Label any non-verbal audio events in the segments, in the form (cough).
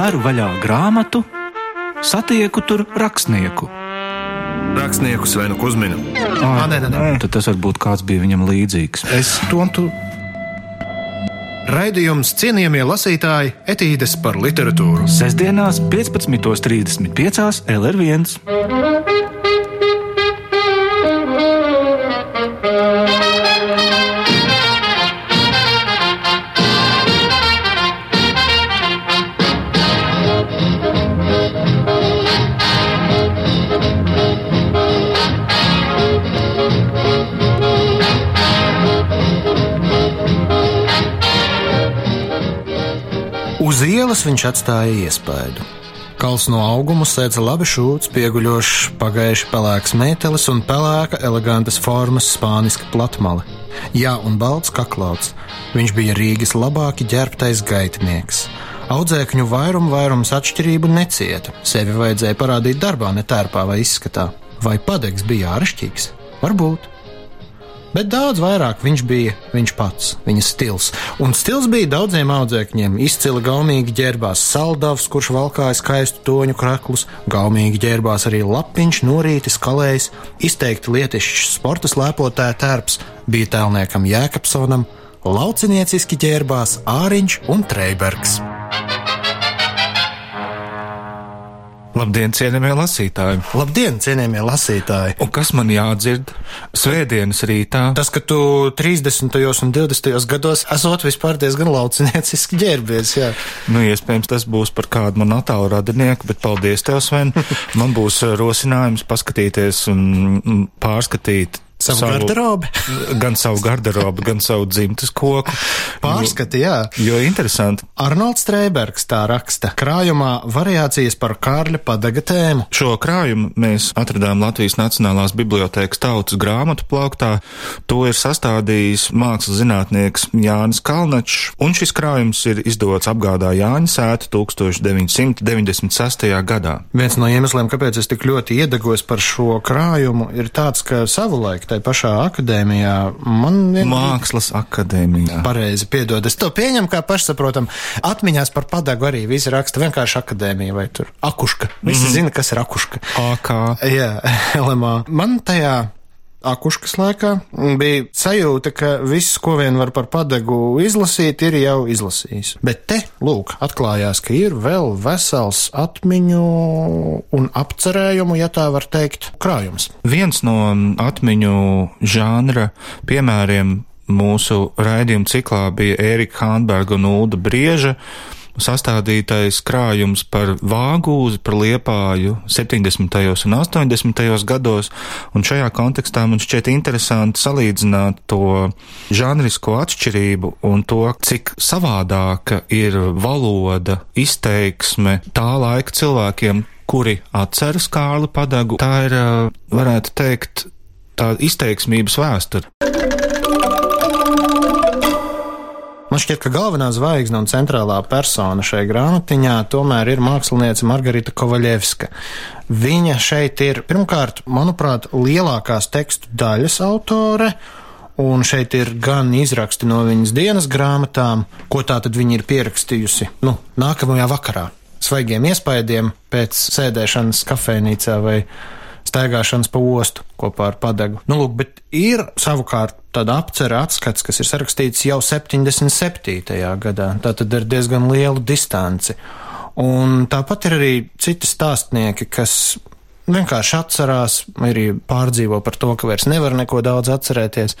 veru vaļā grāmatu, satieku tur rakstnieku. Rakstnieku Svenu Kusminu. Ah, nē, nē, nē. Tad tas varbūt kāds bija viņam līdzīgs. Es to tu. Raidījums cienījamie lasītāji etīdes par literatūru. Sestdienās, 15.35. LR1. Uz ielas viņš atstāja iespaidu. Kals no auguma sēdza labi šūts, pieguļošs, pagaiši pelēks mētelis un pelēka, elegantas formas spāniska platmale. Jā, un balts kaklauts. Viņš bija Rīgas labāki ģērbtais gaitnieks. Audzēkņu vairumu vairums atšķirību necieta. Sevi vajadzēja parādīt darbā, ne tērpā vai izskatā. Vai padegs bija āršķirīgs? Varbūt. Bet daudz vairāk viņš bija viņš pats, viņa stils. Un stils bija daudziem audzēkņiem. Izcili gaumīgi ģērbās saldavs, kurš valkāja skaistu toņu kraklus, gaumīgi ģērbās arī lapiņš, norītis, kalējs, izteikti lietišķs sporta slēpotāja tērps, bija tēlniekam Jēkabsonam, laucinieciski ģērbās Āriņš un Treibergs. Labdien, cienījamie lasītāji! Labdien, cienījamie lasītāji! Un kas man jādzird? Svētdienas rītā. Tas, ka tu 30. un 20. gados esot vispār diezgan laucinieciski ģērbies, jā. Nu, iespējams, tas būs par kādu man attālu radinieku, bet paldies tev, Sven. Man būs uh, rosinājums paskatīties un mm, pārskatīt Savu garderobi? (laughs) gan savu garderobi, gan savu dzimtas koku. Pārskati, jā. Jo interesanti. Arnolds Streibergs tā raksta krājumā variācijas par Kārļa padaga tēmu. Šo krājumu mēs atradām Latvijas Nacionālās bibliotēkas tautas grāmatu plauktā. To ir sastādījis mākslas zinātnieks Jānis Kalnačs, un šis krājums ir izdots apgādā Jāņa sēta 1996. gadā. Viens no iemesliem, kāpēc es tik ļoti iedegos par šo krājumu, ir tāds, ka savulaik tai pašā akadēmijā man vien... Mākslas akadēmijā. Pareizi, piedod. Es to pieņemu kā pašsaprotam. Atmiņās par padagu arī visi raksta vienkārši akadēmija vai tur akuška. Visi mm -hmm. zina, kas ir akuška. AK. Jā, (laughs) LMA. Man tajā akuškas laikā bija sajūta, ka viss, ko vien var par padegu izlasīt, ir jau izlasījis. Bet te, lūk, atklājās, ka ir vēl vesels atmiņu un apcerējumu, ja tā var teikt, krājums. Viens no atmiņu žanra piemēriem mūsu raidījuma ciklā bija Ērika Hānberga un Ulda Brieža sastādītais krājums par vāgūzi, par liepāju 70. un 80. gados, un šajā kontekstā man šķiet interesanti salīdzināt to žanrisko atšķirību un to, cik savādāka ir valoda, izteiksme tā laika cilvēkiem, kuri atceras Kārli Padagu. Tā ir, varētu teikt, tā izteiksmības vēsture. Man šķiet, ka galvenā zvaigzne un centrālā persona šai grāmatiņā tomēr ir mākslinieca Margarita Kovaļevska. Viņa šeit ir, pirmkārt, manuprāt, lielākās tekstu daļas autore. Un šeit ir gan izraksti no viņas dienas grāmatām, ko tā tad viņa ir pierakstījusi nu, nākamajā vakarā. Svaigiem iespaidiem pēc sēdēšanas kafejnīcā vai staigāšanas pa ostu kopā ar padegu. Nu, lūk, bet ir savukārt tāda apcera atskats, kas ir sarakstīts jau 77. gadā. Tā tad ir diezgan liela distance. Un tāpat ir arī citi stāstnieki, kas vienkārši atcerās, arī pārdzīvo par to, ka vairs nevar neko daudz atcerēties.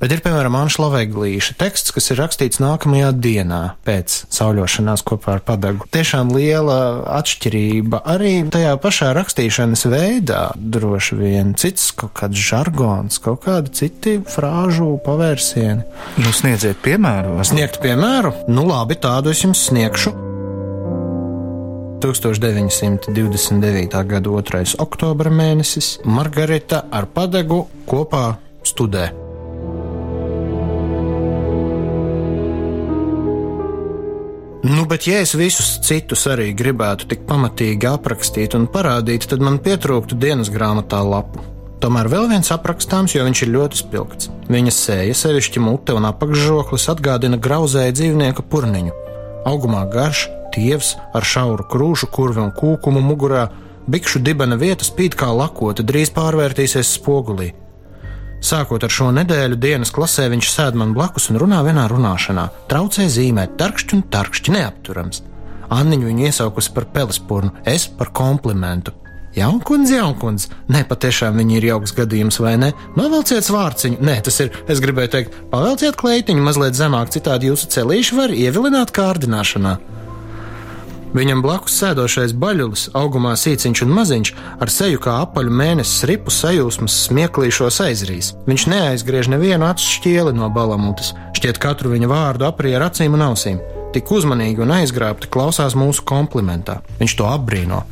Bet ir, piemēram, Anšla Veglīša teksts, kas ir rakstīts nākamajā dienā pēc sauļošanās kopā ar padagu. Tiešām liela atšķirība arī tajā pašā rakstīšanas veidā, droši vien cits kaut kāds žargons, kaut kādi citi frāžu pavērsieni. Nu, sniedziet piemēru. Sniegt piemēru? Nu, labi, tādu es jums sniegšu. 1929. gada 2. oktobra mēnesis Margarita ar padegu kopā studē. Nu, bet, ja es visus citus arī gribētu tik pamatīgi aprakstīt un parādīt, tad man pietrūktu dienas grāmatā lapu. Tomēr vēl viens aprakstāms, jo viņš ir ļoti spilgts. Viņa sēja, sevišķi mute un apakšžoklis atgādina grauzēju dzīvnieku purniņu. Augumā garš, tievs ar šauru krūšu, kurvi un kūkumu mugurā, bikšu dibena vieta spīd kā lakota, drīz pārvērtīsies spogulī. Sākot ar šo nedēļu dienas klasē, viņš sēž man blakus un runā vienā runāšanā, traucē zīmēt, tarkšķi un tarkšķi neapturams. Anniņu viņu iesaukusi par pelispurnu, es par komplimentu. Jaunkundze, jaunkundze, nē, patiešām viņi ir jauks gadījums, vai ne? Novelciet vārciņu, nē, tas ir, es gribēju teikt, pavelciet kleitiņu mazliet zemāk, citādi jūsu celīši var ievilināt kārdināšanā. Viņam blakus sēdošais baļulis, augumā sīciņš un maziņš, ar seju kā apaļu mēnesis ripu sajūsmas smieklīšos aizrīs. Viņš neaizgriež nevienu acu šķieli no balamutes, šķiet katru viņa vārdu aprija ar acīm un ausīm. Tik uzmanīgi un aizgrābti klausās mūsu komplimentā. Viņš to apbrīno.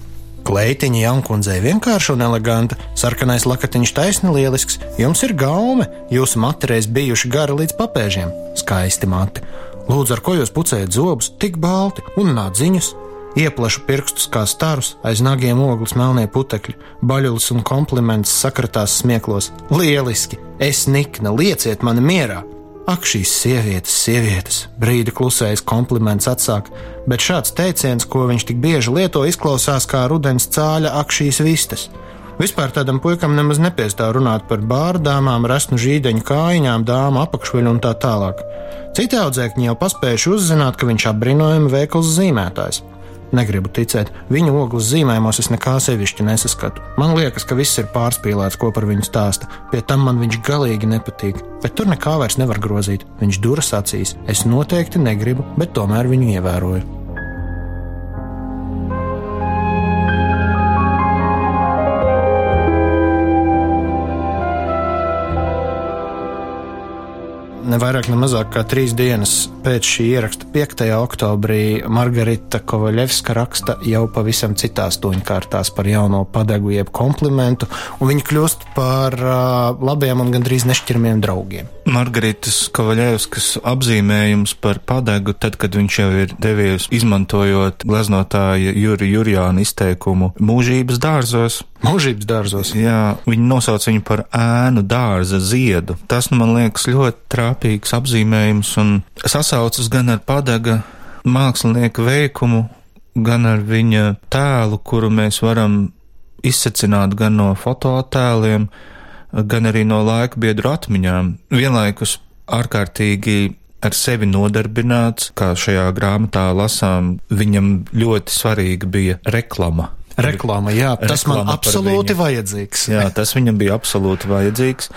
Kleitiņa jaunkundzei vienkārša un eleganta, sarkanais lakatiņš taisni lielisks, jums ir gaume, jūsu mati reiz bijuši gari līdz papēžiem, skaisti mati. Lūdzu, ar ko jūs pucējat zobus, tik balti un nādziņus? Ieplašu pirkstus kā starus, aiz nagiem ogles melnie putekļi, baļulis un kompliments sakratās smieklos. Lieliski! Es nikna, lieciet mani mierā! Ak, šīs sievietes, sievietes, brīdi klusējis kompliments atsāk, bet šāds teiciens, ko viņš tik bieži lieto, izklausās kā rudens cāļa ak šīs vistas. Vispār tādam puikam nemaz nepiestāv runāt par bārdāmām, resnu žīdeņu kājiņām, dāmu apakšveļu un tā tālāk. Citi audzēkņi jau paspējuši uzzināt, ka viņš apbrīnojami veikls zīmētājs. Negribu ticēt, viņu ogles zīmējumos es nekā sevišķi nesaskatu. Man liekas, ka viss ir pārspīlēts, ko par viņu stāsta. Pie tam man viņš galīgi nepatīk, bet tur nekā vairs nevar grozīt. Viņš duras acīs. Es noteikti negribu, bet tomēr viņu ievēroju. Ne vairāk, ne mazāk kā trīs dienas pēc šī ieraksta, 5. oktobrī, Margarita Kovaļevska raksta jau pavisam citās toņkārtās par jauno padegu, jeb komplimentu, un viņa kļūst par uh, labiem un gandrīz nešķirmiem draugiem. Margaritas Kovaļevskas apzīmējums par padegu, tad, kad viņš jau ir devies izmantojot gleznotāja Juri Jurjāna izteikumu mūžības dārzos. Mūžības dārzos. Jā, viņi nosauc viņu par ēnu dārza ziedu. Tas, nu, man liekas, ļoti trāpīgs apzīmējums un sasaucas gan ar padaga mākslinieka veikumu, gan ar viņa tēlu, kuru mēs varam izsacināt gan no fotoattēliem, gan arī no laika biedru atmiņām. Vienlaikus ārkārtīgi ar sevi nodarbināts, kā šajā grāmatā lasām, viņam ļoti svarīga bija reklama. Reklāma, jā, tas Reklāma man absolūti vajadzīgs. Jā, tas viņam bija absolūti vajadzīgs.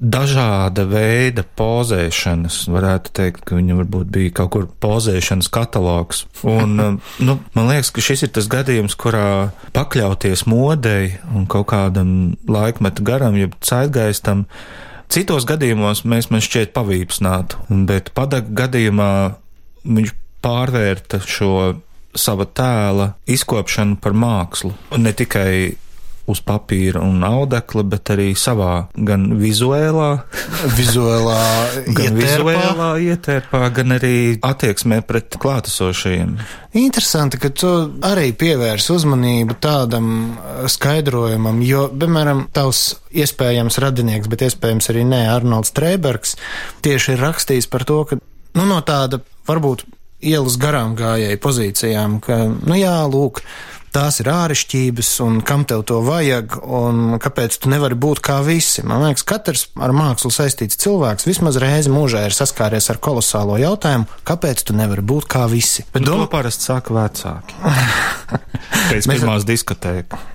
Dažāda veida pozēšanas, varētu teikt, ka viņam varbūt bija kaut kur pozēšanas katalogs. Un, (laughs) nu, man liekas, ka šis ir tas gadījums, kurā pakļauties modei un kaut kādam laikmetu garam, jeb caitgaistam, citos gadījumos mēs man šķiet pavīpsnātu, bet padak gadījumā viņš pārvērta šo sava tēla izkopšanu par mākslu. Un ne tikai uz papīra un audekla, bet arī savā gan vizuālā, (laughs) vizuālā, gan ietērpā. vizuālā ietērpā, gan arī attieksmē pret klātesošajiem. Interesanti, ka tu arī pievērsi uzmanību tādam skaidrojumam, jo, piemēram, tavs iespējams radinieks, bet iespējams arī nē, Arnolds Trēbergs tieši ir rakstījis par to, ka nu, no tāda varbūt ielas garām gājēju pozīcijām, ka, nu jā, lūk, tās ir āršķirības, un kam tev to vajag, un kāpēc tu nevari būt kā visi. Man liekas, katrs ar mākslu saistīts cilvēks vismaz reizi mūžā ir saskāries ar kolosālo jautājumu, kāpēc tu nevari būt kā visi. Bet nu, dom... to parasti saka vecāki. (laughs) Pēc pirmās diskotēkas.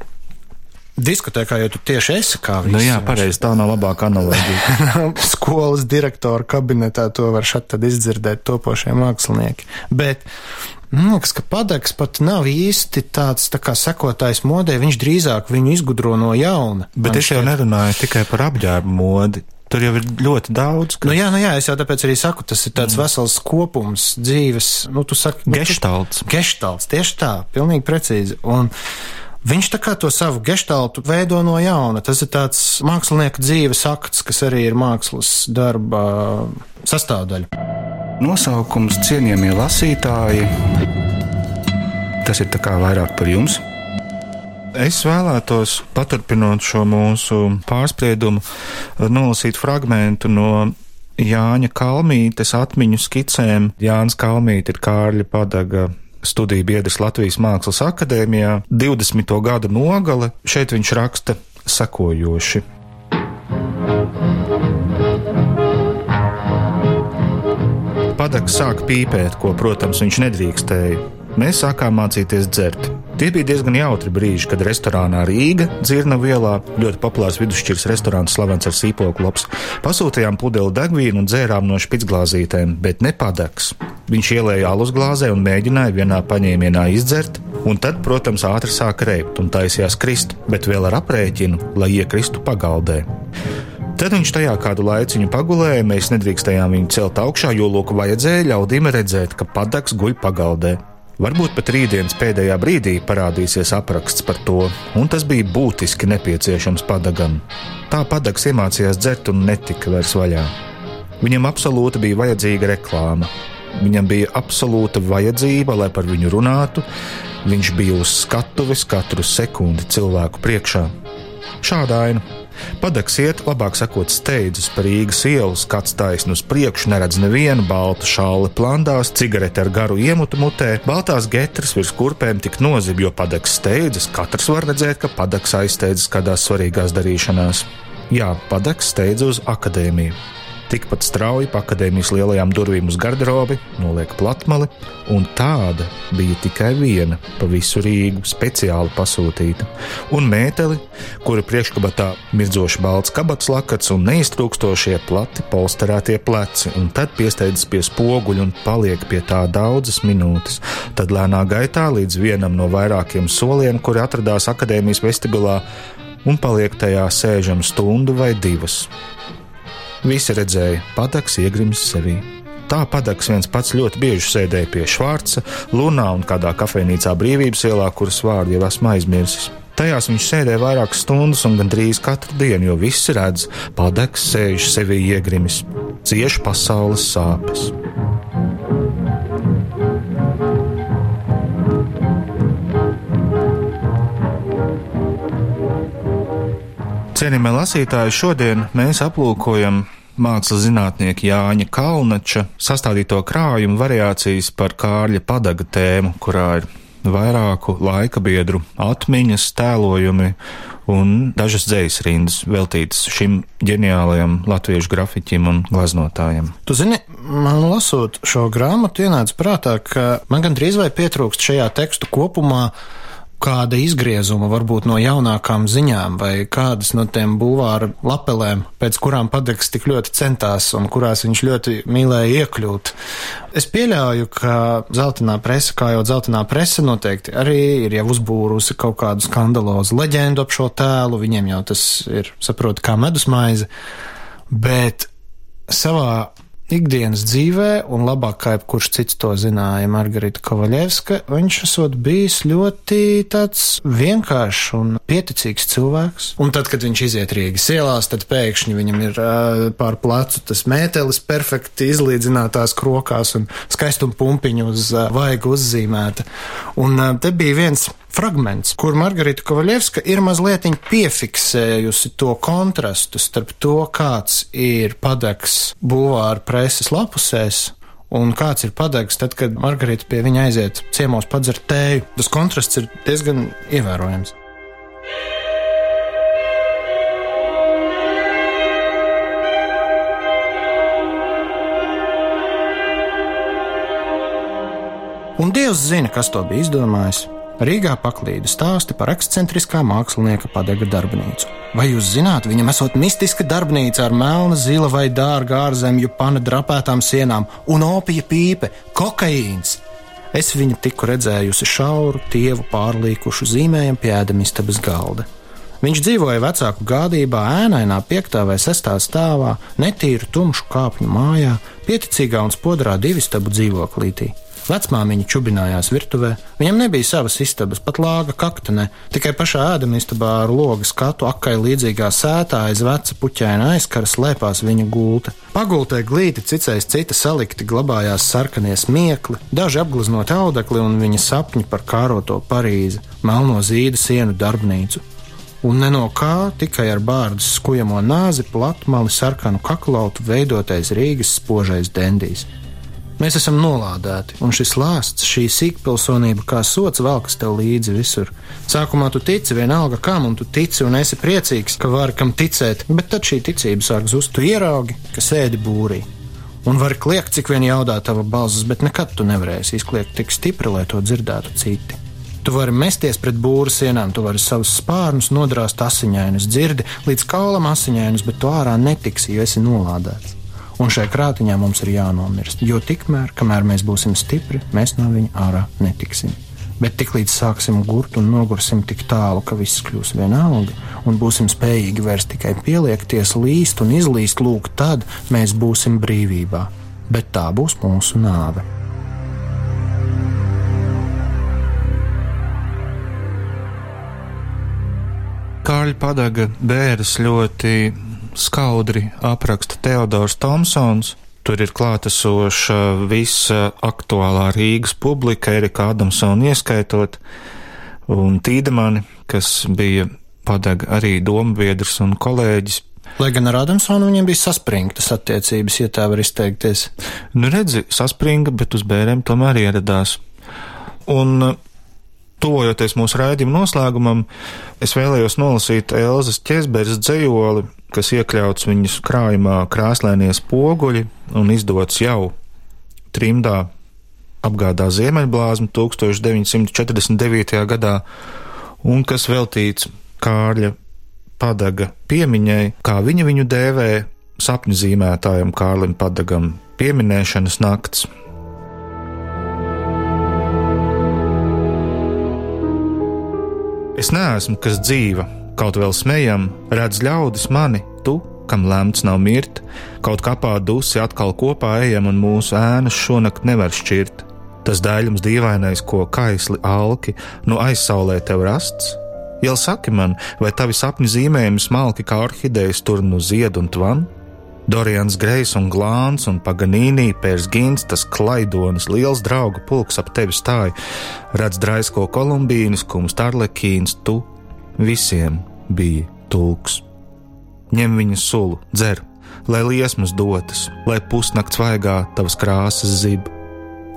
Diskotēkā jau tu tieši esi kā visi. Nu jā, pareizi, tā nav labāka analoģija. (laughs) Skolas direktora kabinetā to var šat tad izdzirdēt topošie mākslinieki. Bet, man liekas, ka padeks pat nav īsti tāds tā kā sekotājs modē, viņš drīzāk viņu izgudro no jauna. Bet es jau nerunāju tikai par apģērbu modi. Tur jau ir ļoti daudz. Kas... Nu, jā, nu jā, es jau tāpēc arī saku, tas ir tāds mm. vesels kopums dzīves, nu, tu saki. Nu, geštalts, tieši tā, pilnīgi precīzi. Un, Viņš tā kā to savu gestaltu veido no jauna. Tas ir tāds mākslinieka dzīves akts, kas arī ir mākslas darba sastāvdaļa. Nosaukums cienījamie lasītāji. Tas ir vairāk par jums. Es vēlētos, paturpinot šo mūsu pārspriedumu, nolasīt fragment no Jāņa Kalmītes atmiņu skicēm. Jānis Kalmīte ir Kārļa Padaga studiju biedrs Latvijas Mākslas akadēmijā, 20. gada nogale. Šeit viņš raksta sekojoši. Padaks sāk pīpēt, ko, protams, viņš nedrīkstēja. Mēs sākām mācīties dzert. Tie bija diezgan jautri brīži, kad restorānā Rīga, Dzirnavu ielā, ļoti populārs vidusšķiras restorāns slavens ar sīpolu klops, pasūtījām pudeli degvīnu un dzērām no špicglāzītēm, bet ne padaks. Viņš ielēja alus glāzē un mēģināja vienā paņēmienā izdzert, un tad, protams, ātri sāka reibt un taisījās krist, bet vēl ar aprēķinu, lai iekristu pagaldē. Tad viņš tajā kādu laiciņu pagulēja, mēs nedrīkstējām viņu celt augšā, jo lūk, vajadzēja ļaudīm redzēt, ka padaks guļ pagaldē. Varbūt pat rītdienas pēdējā brīdī parādīsies apraksts par to, un tas bija būtiski nepieciešams padagam. Tā padags iemācījās dzert un netika vairs vaļā. Viņam absolūti bija vajadzīga reklāma. Viņam bija absolūta vajadzība, lai par viņu runātu. Viņš bija uz skatuves katru sekundi cilvēku priekšā. Šāda aina Padaks iet, labāk sakot, steidzas pa Rīgas ielu, skats taisnu uz priekšu, neredz nevienu, baltu šāli plandās, cigarete ar garu iemutu mutē, baltās getras virs kurpēm tik nozib, jo padaks steidzas, katrs var redzēt, ka padaks aizsteidzas kādās svarīgās darīšanās. Jā, padaks steidz uz akadēmiju tikpat strauji pa akadēmijas lielajām durvīm uz garderobi, noliek platmali, un tāda bija tikai viena pa visu Rīgu, speciāli pasūtīta. Un mēteli, kura priekškabatā mirdzoši balts kabats lakats un neiztrūkstošie plati polsterētie pleci, un tad piesteidzas pie spoguļa un paliek pie tā daudzas minūtes. Tad lēnā gaitā līdz vienam no vairākiem soliem, kuri atradās akadēmijas vestibilā, un paliek tajā sēžam stundu vai divas. Visi redzēja, padaks iegrims sevī. Tā padaks viens pats ļoti bieži sēdēja pie Švārca, Lunā un kādā kafejnīcā brīvības ielā, kuras vārdu jau esmu aizmirsis. Tajās viņš sēdēja vairākas stundas un gandrīz katru dienu, jo visi redz, padaks sēž sevī iegrimis, cieš pasaules sāpes. Cienījamie lasītāji, šodien mēs aplūkojam mākslas zinātnieka Jāņa Kalnača sastādīto krājumu variācijas par Kārļa padaga tēmu, kurā ir vairāku laika biedru atmiņas, tēlojumi un dažas dzīslas rindas veltītas šim ģeniālajam latviešu grafiķim un glaznotājam. Tu zini, man lasot šo grāmatu, ienāca prātā, ka man gandrīz vai pietrūkst šajā tekstu kopumā kāda izgriezuma varbūt no jaunākām ziņām vai kādas no tiem bulvāra lapelēm, pēc kurām padeks tik ļoti centās un kurās viņš ļoti mīlēja iekļūt. Es pieļauju, ka zeltainā presa, kā jau zeltainā presa, noteikti arī ir jau uzbūrusi kaut kādu skandalozu leģendu ap šo tēlu, viņiem jau tas ir, saprot, kā medusmaize, bet savā ikdienas dzīvē, un labāk kā jebkurš cits to zināja, Margarita Kovaļevska, viņš esot bijis ļoti tāds vienkāršs un pieticīgs cilvēks. Un tad, kad viņš iziet Rīgas ielās, tad pēkšņi viņam ir uh, pār plecu tas mētelis perfekti izlīdzinātās krokās un skaistuma pumpiņu uz uh, vaigu uzzīmēta. Un uh, te bija viens fragments, kur Margarita Kovaļevska ir mazliet piefiksējusi to kontrastu starp to, kāds ir padeks būvāra preses lapusēs. Un kāds ir padegs, tad, kad Margarita pie viņa aiziet ciemos padzert tēju? Tas kontrasts ir diezgan ievērojams. Un Dievs zina, kas to bija izdomājis. Rīgā paklīda stāsti par ekscentriskā mākslinieka padega darbnīcu. Vai jūs zināt, viņam esot mistiska darbnīca ar melna, zila vai dārga ārzemju pana drapētām sienām un opija pīpe, kokaīns? Es viņu tikko redzējusi šauru, tievu pārlīkušu zīmējumu pie ēdamistabas galda. Viņš dzīvoja vecāku gādībā, ēnainā piektā vai sestā stāvā, netīru tumšu kāpņu mājā, pieticīgā un spodrā divistabu dzīvoklītī. Vecmāmiņa čubinājās virtuvē. Viņam nebija savas istabas, pat lāga kaktenē, tikai pašā ēdamistabā ar logu skatu akai līdzīgā sētā aiz veca puķēna aizkara slēpās viņa gulta. Pagultē glīti cicais cita salikti glabājās sarkanie smiekli, daži apgleznoti audekli un viņa sapņi par kāroto Parīzi, melno zīda sienu darbnīcu. Un ne no kā, tikai ar bārdas skujamo nāzi, platmali, sarkanu kaklautu veidotais Rīgas spožais dendijs. Mēs esam nolādēti, un šis lāsts, šī sīkpilsonība kā sots velkas tev līdzi visur. Sākumā tu tici vienalga kam, un tu tici un esi priecīgs, ka vari kam ticēt, bet tad šī ticība sāk zust. Tu ieraugi, ka sēdi būrī. Un vari kliegt, cik vien jaudā tava balss, bet nekad tu nevarēsi izkliegt tik stipri, lai to dzirdētu citi. Tu vari mesties pret būru sienām, tu vari savus spārnus nodrāst asiņainus, dzirdi līdz kaulam asiņainus, bet tu ārā netiksi, jo esi nolādēts un šai krātiņā mums ir jānomirst. Jo tikmēr, kamēr mēs būsim stipri, mēs no viņa ārā netiksim. Bet tiklīdz sāksim gurt un nogursim tik tālu, ka viss kļūs vienalga, un būsim spējīgi vairs tikai pieliekties, līst un izlīst, lūk, tad mēs būsim brīvībā. Bet tā būs mūsu nāve. Kārļa padaga bēras ļoti skaudri apraksta Teodors Tomsons. Tur ir klātesoša visa aktuālā Rīgas publika, Erika Adamsona ieskaitot, un Tīdemani, kas bija padega arī dombiedrs un kolēģis. Lai gan ar Adamsonu viņiem bija saspringtas attiecības, ja tā var izteikties. Nu, redzi, saspringa, bet uz bērniem tomēr ieradās. Un tuvojoties mūsu raidījuma noslēgumam, es vēlējos nolasīt Elzas ķezberes dzējoli kas iekļauts viņas krājumā krāslēnie spoguļi un izdots jau trimdā apgādā Ziemeļblāzmu 1949. gadā, un kas veltīts Kārļa padaga piemiņai, kā viņa viņu dēvē sapņu zīmētājam Kārlim Padagam pieminēšanas nakts. Es neesmu kas dzīva, kaut vēl smējam, redz ļaudis mani, tu, kam lemts nav mirt, kaut kapā dusi atkal kopā ejam un mūsu ēnas šonakt nevar šķirt. Tas dēļums dīvainais, ko kaisli alki, nu aizsaulē tev rasts. Jau saki man, vai tavi sapņu zīmējumi smalki kā orhidejas tur nu zied un tvan? Dorians Grejs un Glāns un Paganīnī, Pērs Gins, tas klaidonis, liels draugu pulks ap tevi stāja, redz draisko kolumbīnu, skums tarlekīns, tu visiem bija tulks. Ņem viņa sulu, dzer, lai liesmas dotas, lai pusnakts vaigā tavas krāsas zib,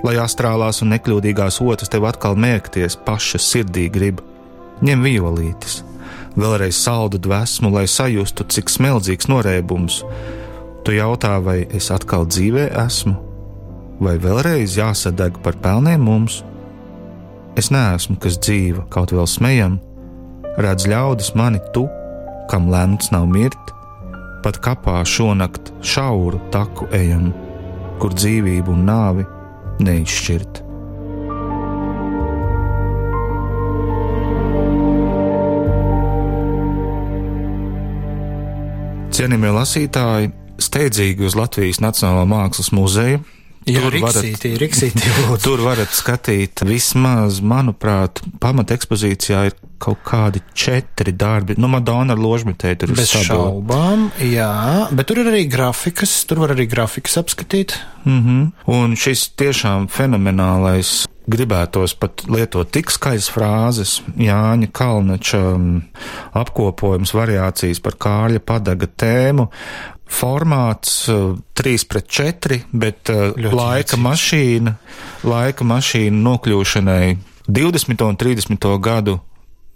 lai astrālās un nekļūdīgās otras tev atkal mērkties pašas sirdī grib. Ņem violītes, vēlreiz saldu dvēsmu, lai sajustu, cik smeldzīgs norēbums. Tu jautā, vai es atkal dzīvē esmu, vai vēlreiz jāsadeg par pelniem mums? Es neesmu kas dzīva, kaut vēl smējam, redz ļaudis mani tu, kam lemts nav mirt, pat kapā šonakt šauru taku ejam, kur dzīvību un nāvi neizšķirt. Cienījamie lasītāji, steidzīgi uz Latvijas Nacionālā Mākslas muzeju Jā, tur riksītī, varat, riksītī, (laughs) tur varat skatīt vismaz, manuprāt, pamat ekspozīcijā ir kaut kādi četri darbi. Nu, Madonna ar ložmetēju tur ir bez šaubām, jā, bet tur ir arī grafikas, tur var arī grafikas apskatīt. Mm -hmm. Un šis tiešām fenomenālais gribētos pat lietot tik skaļas frāzes, Jāņa Kalnača um, apkopojums, variācijas par Kārļa padaga tēmu, formāts 3 uh, pret 4, bet uh, Ļoti laika vecīgs. mašīna, laika mašīna nokļūšanai 20. un 30. gadu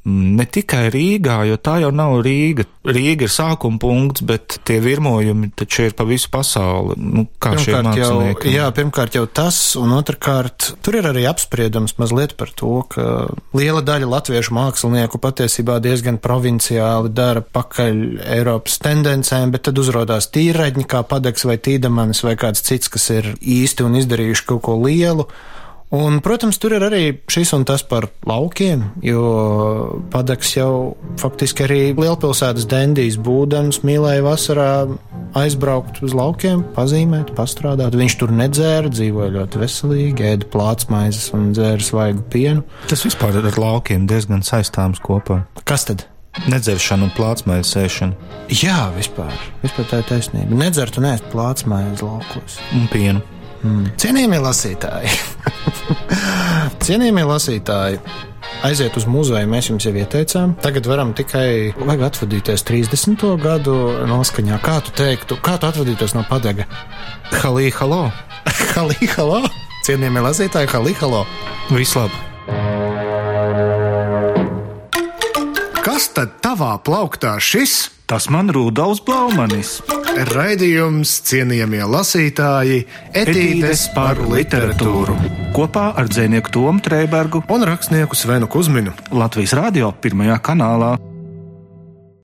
ne tikai Rīgā, jo tā jau nav Rīga. Rīga ir sākuma punkts, bet tie virmojumi taču ir pa visu pasauli. Nu, kā mākslinieki? Jau, jā, pirmkārt jau tas, un otrkārt, tur ir arī apspriedums mazliet par to, ka liela daļa latviešu mākslinieku patiesībā diezgan provinciāli dara pakaļ Eiropas tendencēm, bet tad uzrādās tīraģi kā padeks vai tīdamanis vai kāds cits, kas ir īsti un izdarījuši kaut ko lielu. Un, protams, tur ir arī šis un tas par laukiem, jo padaks jau faktiski arī lielpilsētas dendijas būdams mīlēja vasarā aizbraukt uz laukiem, pazīmēt, pastrādāt. Viņš tur nedzēra, dzīvoja ļoti veselīgi, ēda plātsmaizes un dzēra svaigu pienu. Tas vispār ar laukiem diezgan saistāms kopā. Kas tad? Nedzeršana un plātsmaiņas ēšana. Jā, vispār, vispār tā ir taisnība. Nedzert un ēst plātsmaiņas laukos. Un pienu. Mm. Cienījamie lasītāji, (laughs) cienījamie lasītāji, aiziet uz muzeju mēs jums jau ieteicām. Tagad varam tikai atvadīties 30. gadu noskaņā. Kā tu teiktu, kā tu atvadītos no padega? Halī, halo! (laughs) Halī, halo! Cienījamie lasītāji, halī, halo! Vislab! Kas tad tavā plauktā šis? Tas man Rudolfs Blaumanis. Raidījums, cienījamie lasītāji, etīdes par literatūru Kopā ar dzinieku Tomu Trēbergu un rakstnieku Svenu Kusminu. Latvijas Rādio pirmajā kanālā.